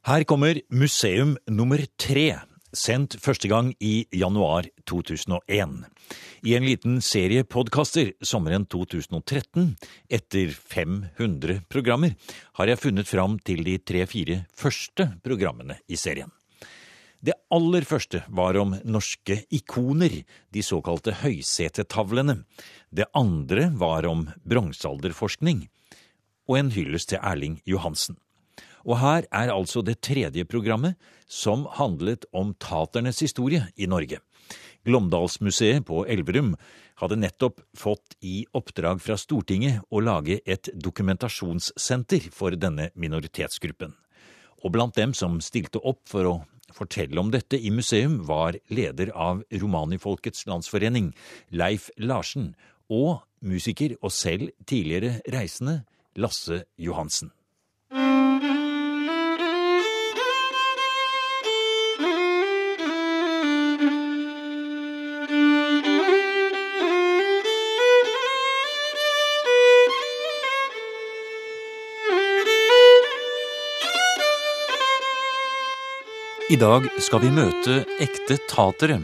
Her kommer Museum nummer tre, sendt første gang i januar 2001. I en liten serie podkaster sommeren 2013, etter 500 programmer, har jeg funnet fram til de tre-fire første programmene i serien. Det aller første var om norske ikoner, de såkalte høysetetavlene. Det andre var om bronsealderforskning. Og en hyllest til Erling Johansen. Og her er altså det tredje programmet, som handlet om taternes historie i Norge. Glåmdalsmuseet på Elverum hadde nettopp fått i oppdrag fra Stortinget å lage et dokumentasjonssenter for denne minoritetsgruppen. Og blant dem som stilte opp for å fortelle om dette i museum, var leder av Romanifolkets landsforening, Leif Larsen, og musiker og selv tidligere reisende, Lasse Johansen. I dag skal vi møte ekte tatere.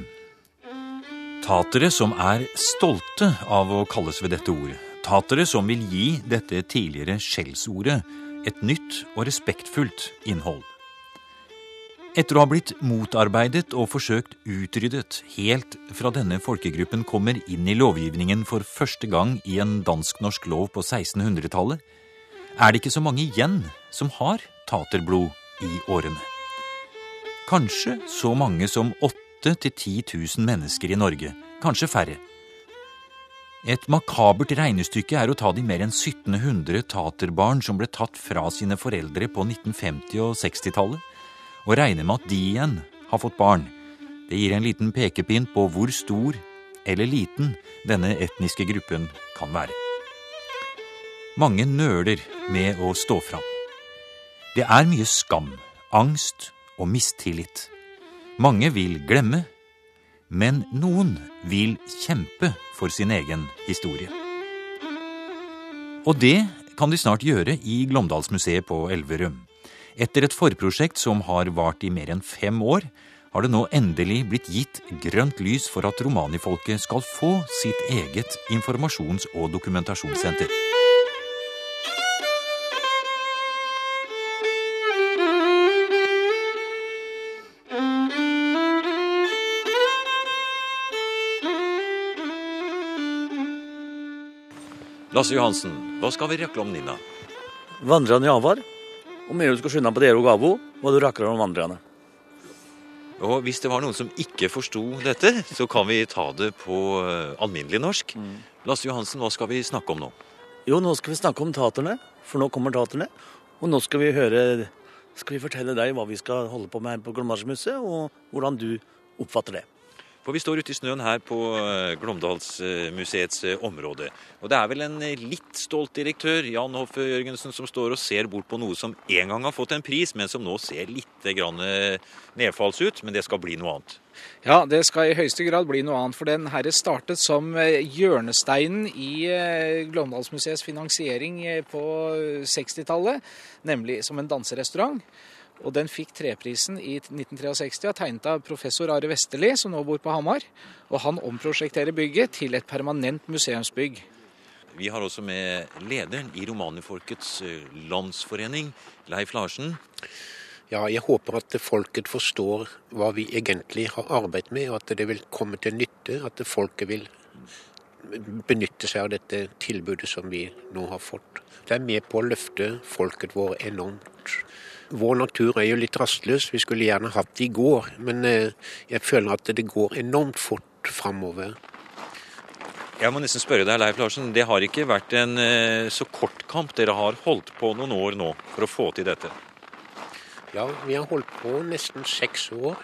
Tatere som er stolte av å kalles ved dette ordet. Tatere som vil gi dette tidligere skjellsordet et nytt og respektfullt innhold. Etter å ha blitt motarbeidet og forsøkt utryddet helt fra denne folkegruppen kommer inn i lovgivningen for første gang i en dansk-norsk lov på 1600-tallet, er det ikke så mange igjen som har taterblod i årene. Kanskje så mange som 8 000-10 000 mennesker i Norge. Kanskje færre. Et makabert regnestykke er å ta de mer enn 1700 taterbarn som ble tatt fra sine foreldre på 1950- og 60-tallet, og regne med at de igjen har fått barn. Det gir en liten pekepinn på hvor stor eller liten denne etniske gruppen kan være. Mange nøler med å stå fram. Det er mye skam, angst og mistillit. Mange vil glemme, men noen vil kjempe for sin egen historie. Og det kan de snart gjøre i Glåmdalsmuseet på Elverum. Etter et forprosjekt som har vart i mer enn fem år, har det nå endelig blitt gitt grønt lys for at romanifolket skal få sitt eget informasjons- og dokumentasjonssenter. Lasse Johansen, hva skal vi røkle om Nina? Vandrerne i Avar. Om EU skal skynde på Dero Gavo, hva du rakker om vandrerne. Og hvis det var noen som ikke forsto dette, så kan vi ta det på uh, alminnelig norsk. Mm. Lasse Johansen, hva skal vi snakke om nå? Jo, nå skal vi snakke om taterne, for nå kommer taterne. Og nå skal vi høre Skal vi fortelle deg hva vi skal holde på med her på Glåmdalsmuseet, og hvordan du oppfatter det. For vi står ute i snøen her på eh, Glåmdalsmuseets eh, område. Og det er vel en eh, litt stolt direktør, Jan Hoffe Jørgensen, som står og ser bort på noe som en gang har fått en pris, men som nå ser litt nedfalls ut. Men det skal bli noe annet. Ja, det skal i høyeste grad bli noe annet. For den herre startet som hjørnesteinen i Glåmdalsmuseets finansiering på 60-tallet, nemlig som en danserestaurant. Og den fikk treprisen i 1963 og tegnet av professor Are Vesterli, som nå bor på Hamar. Og han omprosjekterer bygget til et permanent museumsbygg. Vi har også med lederen i Romanifolkets eh, landsforening, Leif Larsen. Ja, jeg håper at folket forstår hva vi egentlig har arbeidet med, og at det vil komme til nytte. At folket vil benytte seg av dette tilbudet som vi nå har fått. Det er med på å løfte folket vårt enormt. Vår natur er jo litt rastløs. Vi skulle gjerne hatt det i går, men eh, jeg føler at det går enormt fort framover. Jeg må nesten spørre deg, Leif Larsen. Det har ikke vært en eh, så kort kamp. Dere har holdt på noen år nå for å få til dette? Ja, vi har holdt på nesten seks år.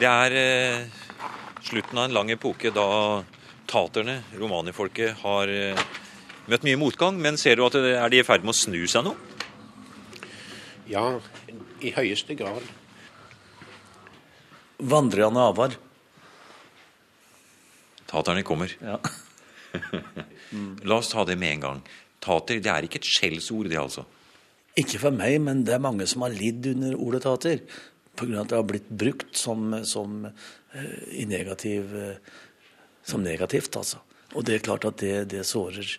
Det er eh, slutten av en lang epoke da taterne, romanifolket, har møtt mye motgang. Men ser du at det, er de i ferd med å snu seg nå? Ja, i høyeste grad. Vandrende avar. Taterne kommer. Ja. La oss ta det med en gang. Tater det er ikke et skjellsord, det altså? Ikke for meg, men det er mange som har lidd under ordet tater. Pga. at det har blitt brukt som, som, i negativ, som negativt, altså. Og det er klart at det, det sårer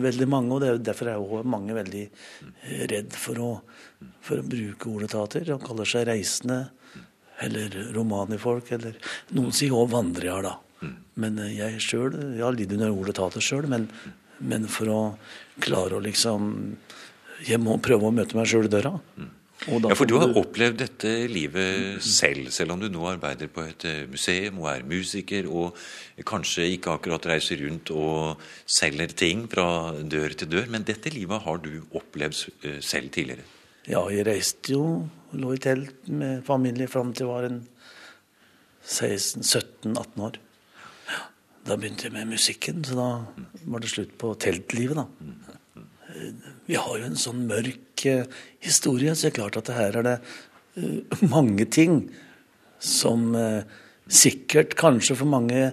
veldig mange. Og det er derfor er jo mange veldig redd for å, for å bruke ordet tater. De kaller seg reisende eller romanifolk, eller noen sier òg vandrer, da. Men eh, jeg sjøl Jeg har lidd under ordet tater sjøl, men, men, for å klare å liksom Jeg må prøve å møte meg sjøl i døra. Ja, For du har opplevd dette livet selv, selv om du nå arbeider på et eh, museum og er musiker, og kanskje ikke akkurat reiser rundt og selger ting fra dør til dør. Men dette livet har du opplevd eh, selv tidligere? Ja, jeg reiste jo, lå i telt med familie fram til jeg var en 16-17-18 år. Da begynte jeg med musikken, så da var det slutt på teltlivet, da. Vi har jo en sånn mørk eh, historie, så det er klart at her er det uh, mange ting som uh, sikkert kanskje for mange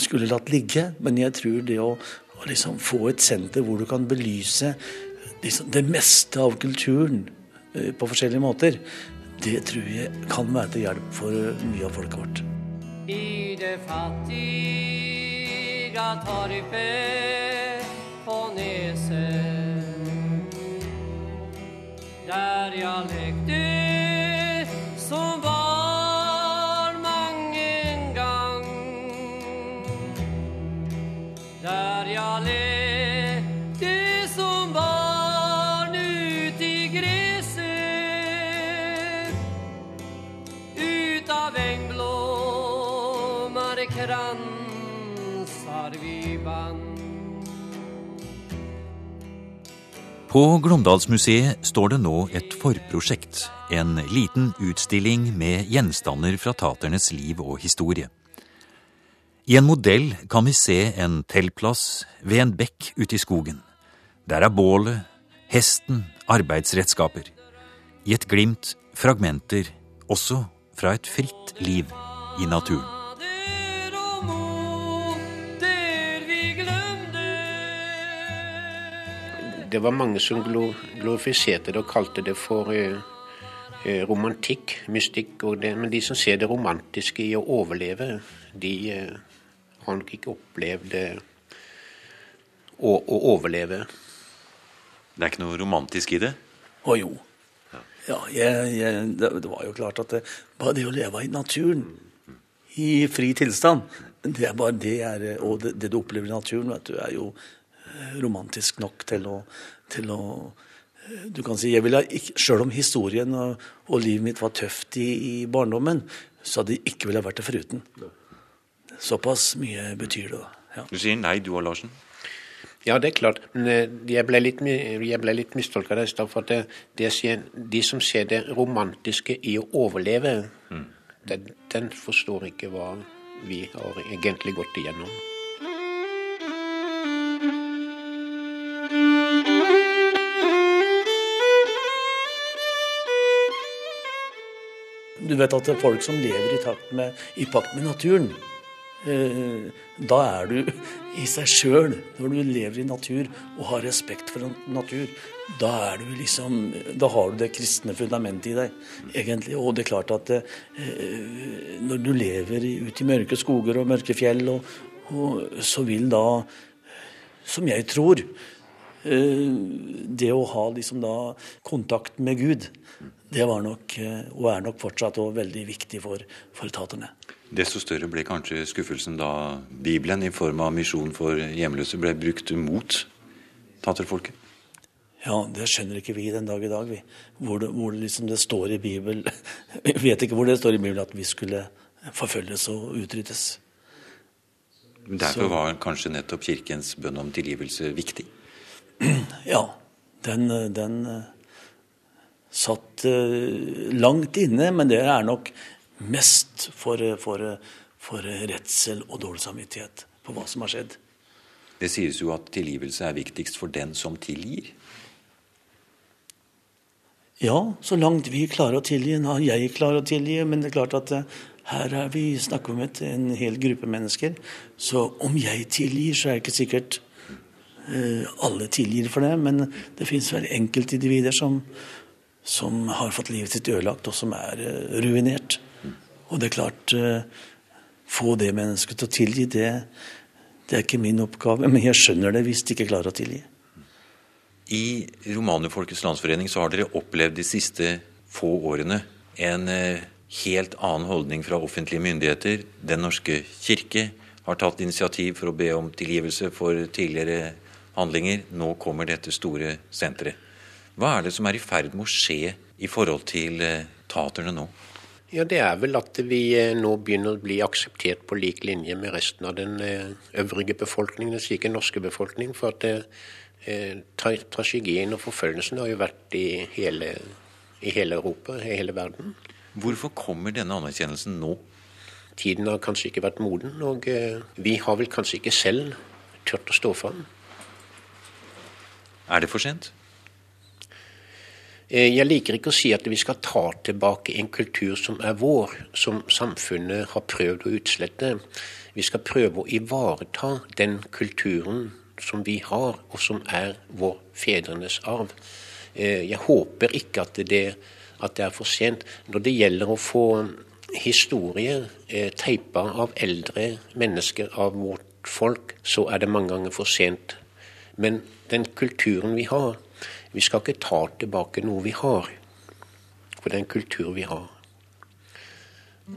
skulle latt ligge, men jeg tror det å, å liksom få et senter hvor du kan belyse liksom, det meste av kulturen på forskjellige måter, det tror jeg kan være til hjelp for mye av folket vårt. I det fattiga torpet på Neset Der jeg På Glåmdalsmuseet står det nå et forprosjekt, en liten utstilling med gjenstander fra taternes liv og historie. I en modell kan vi se en teltplass ved en bekk ute i skogen. Der er bålet, hesten, arbeidsredskaper. I et glimt fragmenter også fra et fritt liv i naturen. Det var mange som glorifiserte det og kalte det for eh, eh, romantikk, mystikk. Det, men de som ser det romantiske i å overleve, de eh, har nok ikke opplevd å, å, overleve. Det er ikke noe romantisk i det? Å jo. Ja, jeg, jeg, det, det, var jo klart at det, bare det å leve i naturen, i fri tilstand, det er bare det er, Og det, det, du opplever i naturen, vet du, er jo romantisk nok til å, til å du kan si, jeg ville ikke, Selv om historien og, og, livet mitt var tøft i, i barndommen, så hadde jeg ikke ville vært det foruten. Såpass mye betyr det. Ja. Du sier nei, du og Larsen? Ja, det er klart. Men jeg ble litt, jeg ble litt mistolka der. For at det, det sier, de som ser det romantiske i å overleve, mm. den, den forstår ikke hva vi har egentlig gått igjennom. Du vet at det er folk som lever i, takt med, i pakt med naturen. Eh, da er du i seg sjøl, når du lever i natur og har respekt for natur. Da er du liksom Da har du det kristne fundamentet i deg, egentlig. Og det er klart at eh, når du lever ute i mørke skoger og mørke fjell, og, og så vil da, som jeg tror det å ha liksom da kontakt med Gud, det var nok, og er nok fortsatt veldig viktig for, for taterne. Desto større ble kanskje skuffelsen da Bibelen i form av misjon for hjemløse ble brukt mot taterfolket? Ja, det skjønner ikke vi den dag i dag, vi. Hvor det, hvor liksom det står i Bibelen Vi vet ikke hvor det står i Bibelen at vi skulle forfølges og utryddes. Derfor var kanskje nettopp Kirkens bønn om tilgivelse viktig? Ja, den, den satt eh, langt inne, men det er nok mest for, for, for redsel og dårlig samvittighet på hva som har skjedd. Det sies jo at tilgivelse er viktigst for den som tilgir. Ja, så langt vi klarer å tilgi. Ja, jeg klarer å tilgi, men det er klart at eh, her er vi snakker om et, en hel gruppe mennesker. Så om jeg tilgir, så er det ikke sikkert eh, alle tilgir for det, men det fins vel enkeltindivider som, som har fått livet sitt ødelagt, og som er eh, ruinert. Og det er klart Få det mennesket til å tilgi, det, det er ikke min oppgave. Men jeg skjønner det hvis de ikke klarer å tilgi. I Romanerfolkets landsforening så har dere opplevd de siste få årene en helt annen holdning fra offentlige myndigheter. Den norske kirke har tatt initiativ for å be om tilgivelse for tidligere handlinger. Nå kommer dette store senteret. Hva er det som er i ferd med å skje i forhold til eh, taterne nå? Ja, Det er vel at vi eh, nå begynner å bli akseptert på lik linje med resten av den eh, øvrige befolkningen, den slike norske befolkning. For at eh, tragedien og forfølgelsen har jo vært i hele, i hele Europa, i hele verden. Hvorfor kommer denne anerkjennelsen nå? Tiden har kanskje ikke vært moden, og eh, vi har vel kanskje ikke selv turt å stå fram. Er det for sent? Eh, jeg liker ikke å si at vi skal ta tilbake en kultur som er vår, som samfunnet har prøvd å utslette. Vi skal prøve å ivareta den kulturen som vi har, og som er vår fedrenes arv. Eh, jeg håper ikke at det at det er for sent. Når det gjelder å få historier eh, teipa av eldre mennesker av vårt folk, så er det mange ganger for sent. Men den kulturen vi har Vi skal ikke ta tilbake noe vi har, for det er en kultur vi har.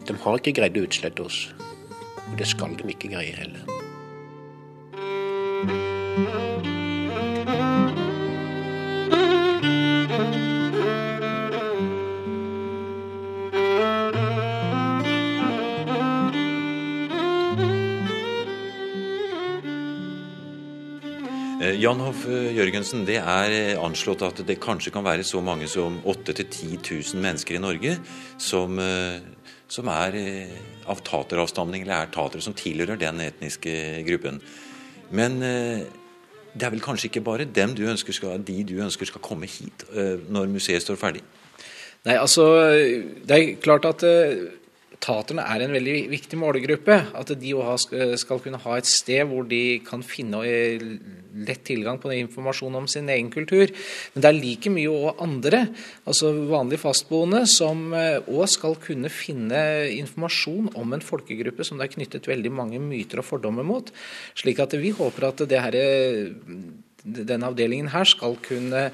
De har ikke greid å utslette oss, og det skal de ikke greie heller. Jan Hoff eh, Jørgensen, det er eh, anslått at det kanskje kan være så mange som 8000-10 000 mennesker i Norge som, som er av tateravstamning, eller er tatere, som tilhører den etniske gruppen. Men det er vel kanskje ikke bare du skal, de du ønsker skal komme hit når museet står ferdig? Nei, altså, Det er klart at Taterne er en veldig viktig målgruppe. At de skal kunne ha et sted hvor de kan finne eh, lett tilgang på informasjon om sin egen kultur. Men det er like mye òg andre, altså vanlige fastboende, som òg eh, skal kunne finne informasjon om en folkegruppe som det er knyttet veldig mange myter og fordommer mot. Slik at vi håper at det her denne avdelingen her skal kunne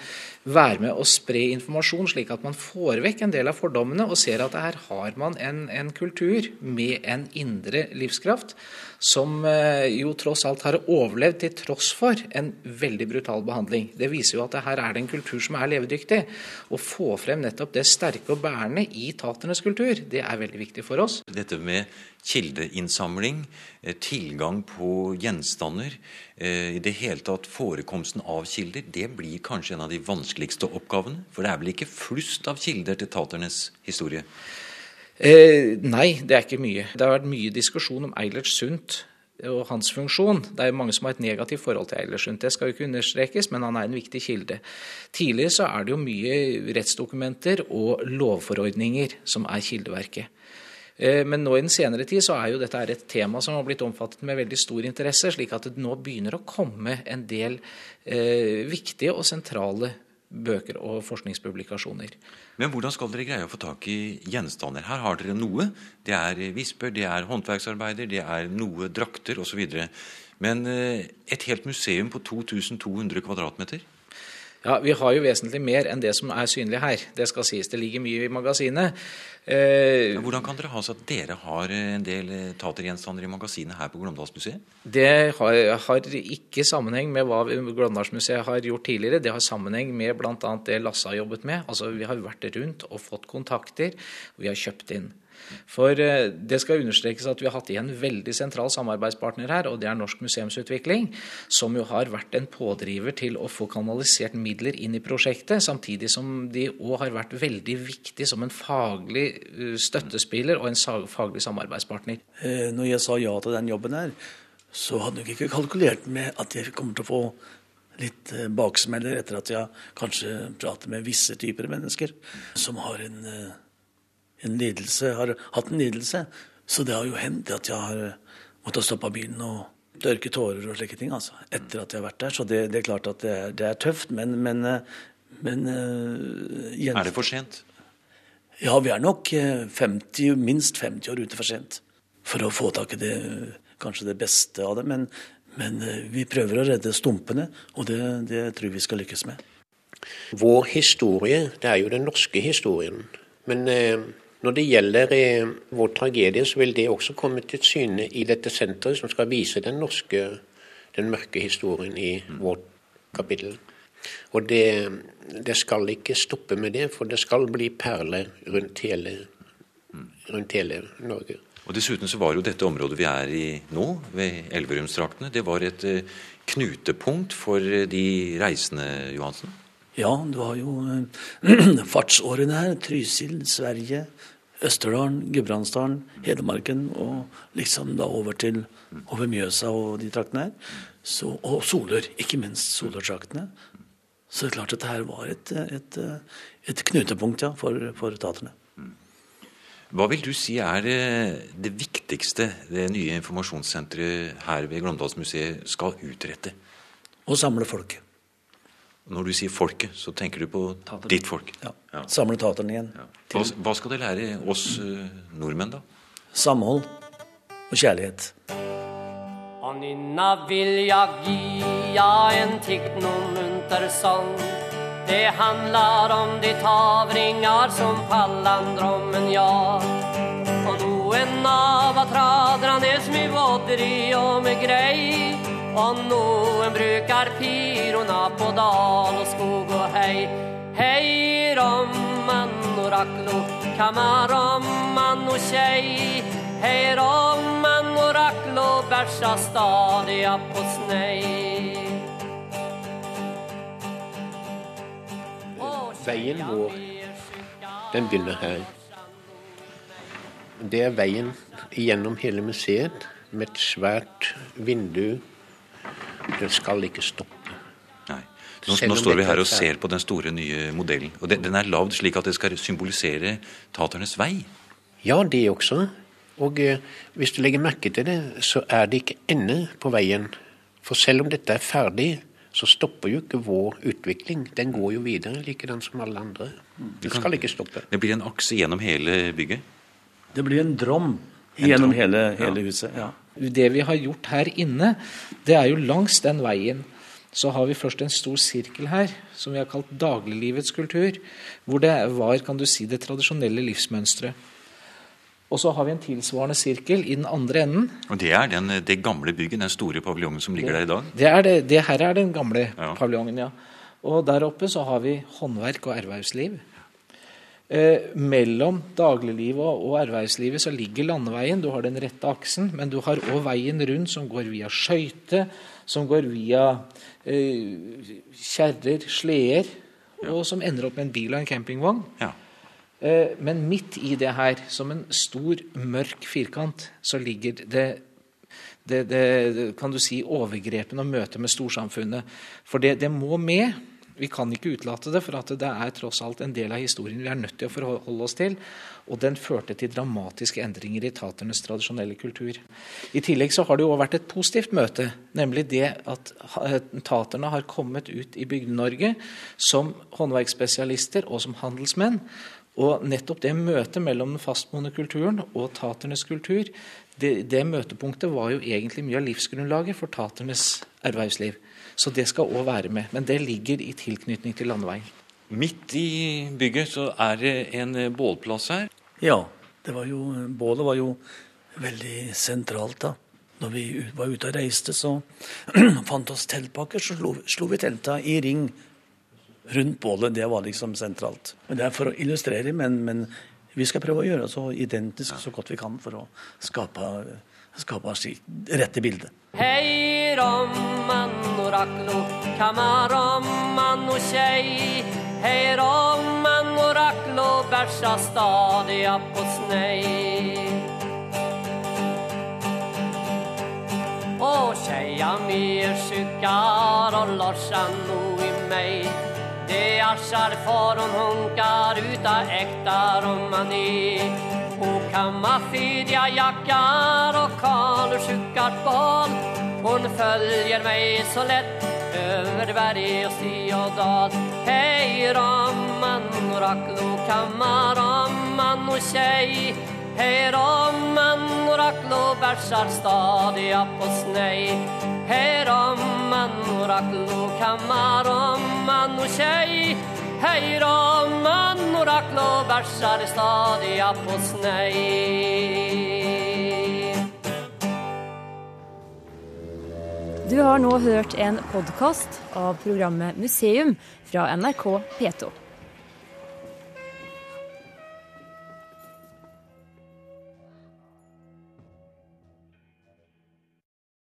være med å spre informasjon, slik at man får vekk en del av fordommene og ser at her har man en, en kultur med en indre livskraft som eh, jo tross alt har overlevd til tross for en veldig brutal behandling. Det viser jo at her er det en kultur som er levedyktig. Å få frem nettopp det sterke og bærende i taternes kultur, det er veldig viktig for oss. Dette med kildeinnsamling, eh, tilgang på gjenstander, eh, i det hele tatt forekomsten av kilder, det blir kanskje en av de vanskeligste oppgavene? For det er vel ikke flust av kilder til taternes historie? Eh, nei, det er ikke mye. Det har vært mye diskusjon om Eilert Sundt og hans funksjon. Det er mange som har et negativt forhold til Eilert Sundt. Det skal jo ikke understrekes, men han er en viktig kilde. Tidligere så er det jo mye rettsdokumenter og lovforordninger som er kildeverket. Eh, men nå i den senere tid så er jo dette et tema som har blitt omfattet med veldig stor interesse, slik at det nå begynner å komme en del eh, viktige og sentrale bøker og forskningspublikasjoner. Men hvordan skal dere greie å få tak i gjenstander? Her har dere noe. Det er visper, det er håndverksarbeider, det er noe drakter osv. Men eh, et helt museum på 2200 kvadratmeter? Ja, Vi har jo vesentlig mer enn det som er synlig her. Det skal sies. Det ligger mye i magasinet. Eh, Hvordan kan dere ha så at dere har en del tatergjenstander i magasinet her på Glåmdalsmuseet? Det har, har, ikke sammenheng med hva Glåmdalsmuseet har gjort tidligere. Det har sammenheng med bl.a. det Lasse har jobbet med. Altså, Vi har vært rundt og fått kontakter, og vi har kjøpt inn. For eh, det skal understrekes at vi har hatt igjen en veldig sentral samarbeidspartner her, og det er Norsk museumsutvikling, som jo har vært en pådriver til å få kanalisert midler inn i prosjektet, samtidig som de òg har vært veldig viktig som en faglig eh, støttespiller og en faglig samarbeidspartner. Eh, når jeg sa ja til den jobben her, så hadde jeg ikke kalkulert med at jeg kommer til å få litt baksmeller etter at jeg kanskje prater med visse typer mennesker som har en en lidelse, har hatt en lidelse. Så det har jo hendt at jeg har måttet stoppe bilen og tørke tårer og slike ting, altså. Etter at jeg har vært der. Så det, det er klart at det er, det er tøft, men, men, men uh, Er det for sent? Ja, vi er nok 50, minst 50 år ute for sent for å få tak i det, kanskje det beste av det. Men, men vi prøver å redde stumpene, og det, det tror vi skal lykkes med. Vår historie, det er jo den norske historien. Men eh, når det gjelder eh, vår tragedie, så vil det også komme til syne i dette senteret, som skal vise den norske, den mørke historien i vårt kapittel. Og det, det, skal ikke stoppe med det, for det skal bli perler rundt hele, rundt hele Norge. Og Dessuten så var jo dette området vi er i nå, ved Elverumstraktene, det var et eh, knutepunkt for de reisende, Johansen? Ja, du har jo eh, fartsårene her. Trysil, Sverige, Østerdalen, Gudbrandsdalen, Hedmarken og liksom da over til over Mjøsa og de traktene her. Så, og Solør, ikke minst Solørtraktene. Så det er klart at dette var et, et, et knutepunkt ja, for, for taterne. Hva vil du si er det viktigste det nye informasjonssenteret her ved Glåmdalsmuseet skal utrette? Å samle folket. Når du sier folket, så tenker du på Tateren. ditt folk? Ja. ja. Samle taterne igjen. Ja. Hva, hva, skal det lære oss uh, nordmenn, da? Samhold og kjærlighet. Og nynna vil jeg gia en tikt noen munter sång. Det handlar om de tavringar som pallandrommen jag. Og noen av atradranes med vodri og med grei. Og noen bruker pirona på dal og skog og hei. Hei, rammen og raklo, kamaromman og kjei. Hei, rammen og raklo, bæsja stadig på snei. Veien vår, den begynner her. Det er veien gjennom hele museet med et svært vindu den skal ikke stoppe. Nå, nå står vi her og ser på den store nye modellen. og Den, den er lagd slik at det skal symbolisere taternes vei? Ja, det også. Og eh, hvis du legger merke til det, så er det ikke ende på veien. For selv om dette er ferdig, så stopper jo ikke vår utvikling. Den går jo videre, likedan som alle andre. Det skal ikke stoppe. Det blir en akse gjennom hele bygget? Det blir en drom gjennom hele, hele huset. ja. Det vi har gjort her inne, det er jo langs den veien så har vi først en stor sirkel her, som vi har kalt dagliglivets kultur. Hvor det var kan du si, det tradisjonelle livsmønsteret. Og så har vi en tilsvarende sirkel i den andre enden. Og Det er den, det gamle bygget, den store paviljongen som ligger det, der i dag? Det, er det, det her er den gamle ja. paviljongen, ja. Og der oppe så har vi håndverk og ervervsliv. Eh, mellom dagliglivet og ervervslivet så ligger landeveien. Du har den rette aksen, men du har òg veien rundt som går via skøyte, som går via eh, kjerrer, sleder, ja. og som ender opp med en bil og en campingvogn. Ja. Eh, men midt i det her, som en stor, mørk firkant, så ligger det det, det, kan du si, overgrepene og møtet med storsamfunnet. For det, det må med. Vi kan ikke utelate det, for det er tross alt en del av historien vi er nødt til å forholde oss til. Og den førte til dramatiske endringer i taternes tradisjonelle kultur. I tillegg så har det jo vært et positivt møte, nemlig det at taterne har kommet ut i Bygde-Norge som håndverksspesialister og som handelsmenn. Og nettopp det møtet mellom den fastboende kulturen og taternes kultur, det, det møtepunktet var jo egentlig mye av livsgrunnlaget for taternes ervervsliv. Så det skal òg være med. Men det ligger i tilknytning til landeveien. Midt i bygget så er det en bålplass her? Ja. Var jo, bålet var jo veldig sentralt da. Når vi var ute og reiste, så fant oss teltpakker, så slo, slo vi telta i ring rundt bålet. Det var liksom sentralt. Men Det er for å illustrere, men, men vi skal prøve å gjøre det så identisk så godt vi kan for å skape, skape rette bildet. Hei, romman og raklo, kamaromman og kjei. Hei, romman og raklo, bæsja stadig opp på snei. Og kjeia mi er sjukkar og losja no i meg. Det asjar for hon hunkar uta ekta romani. Og kamma fidja jackar og kaler sjukkart. Hon følger meg så lett över berg og sti og dal. Hei, ramman, raklo, kammaramman og tjej. Hei, ramman, raklo, bärsar stadiga på snej. Hei, ramman, raklo, kammaramman og kjei. Hei, ramman, raklo, bæsjar stadig på snei. Du har nå hørt en podkast av programmet Museum fra NRK P2.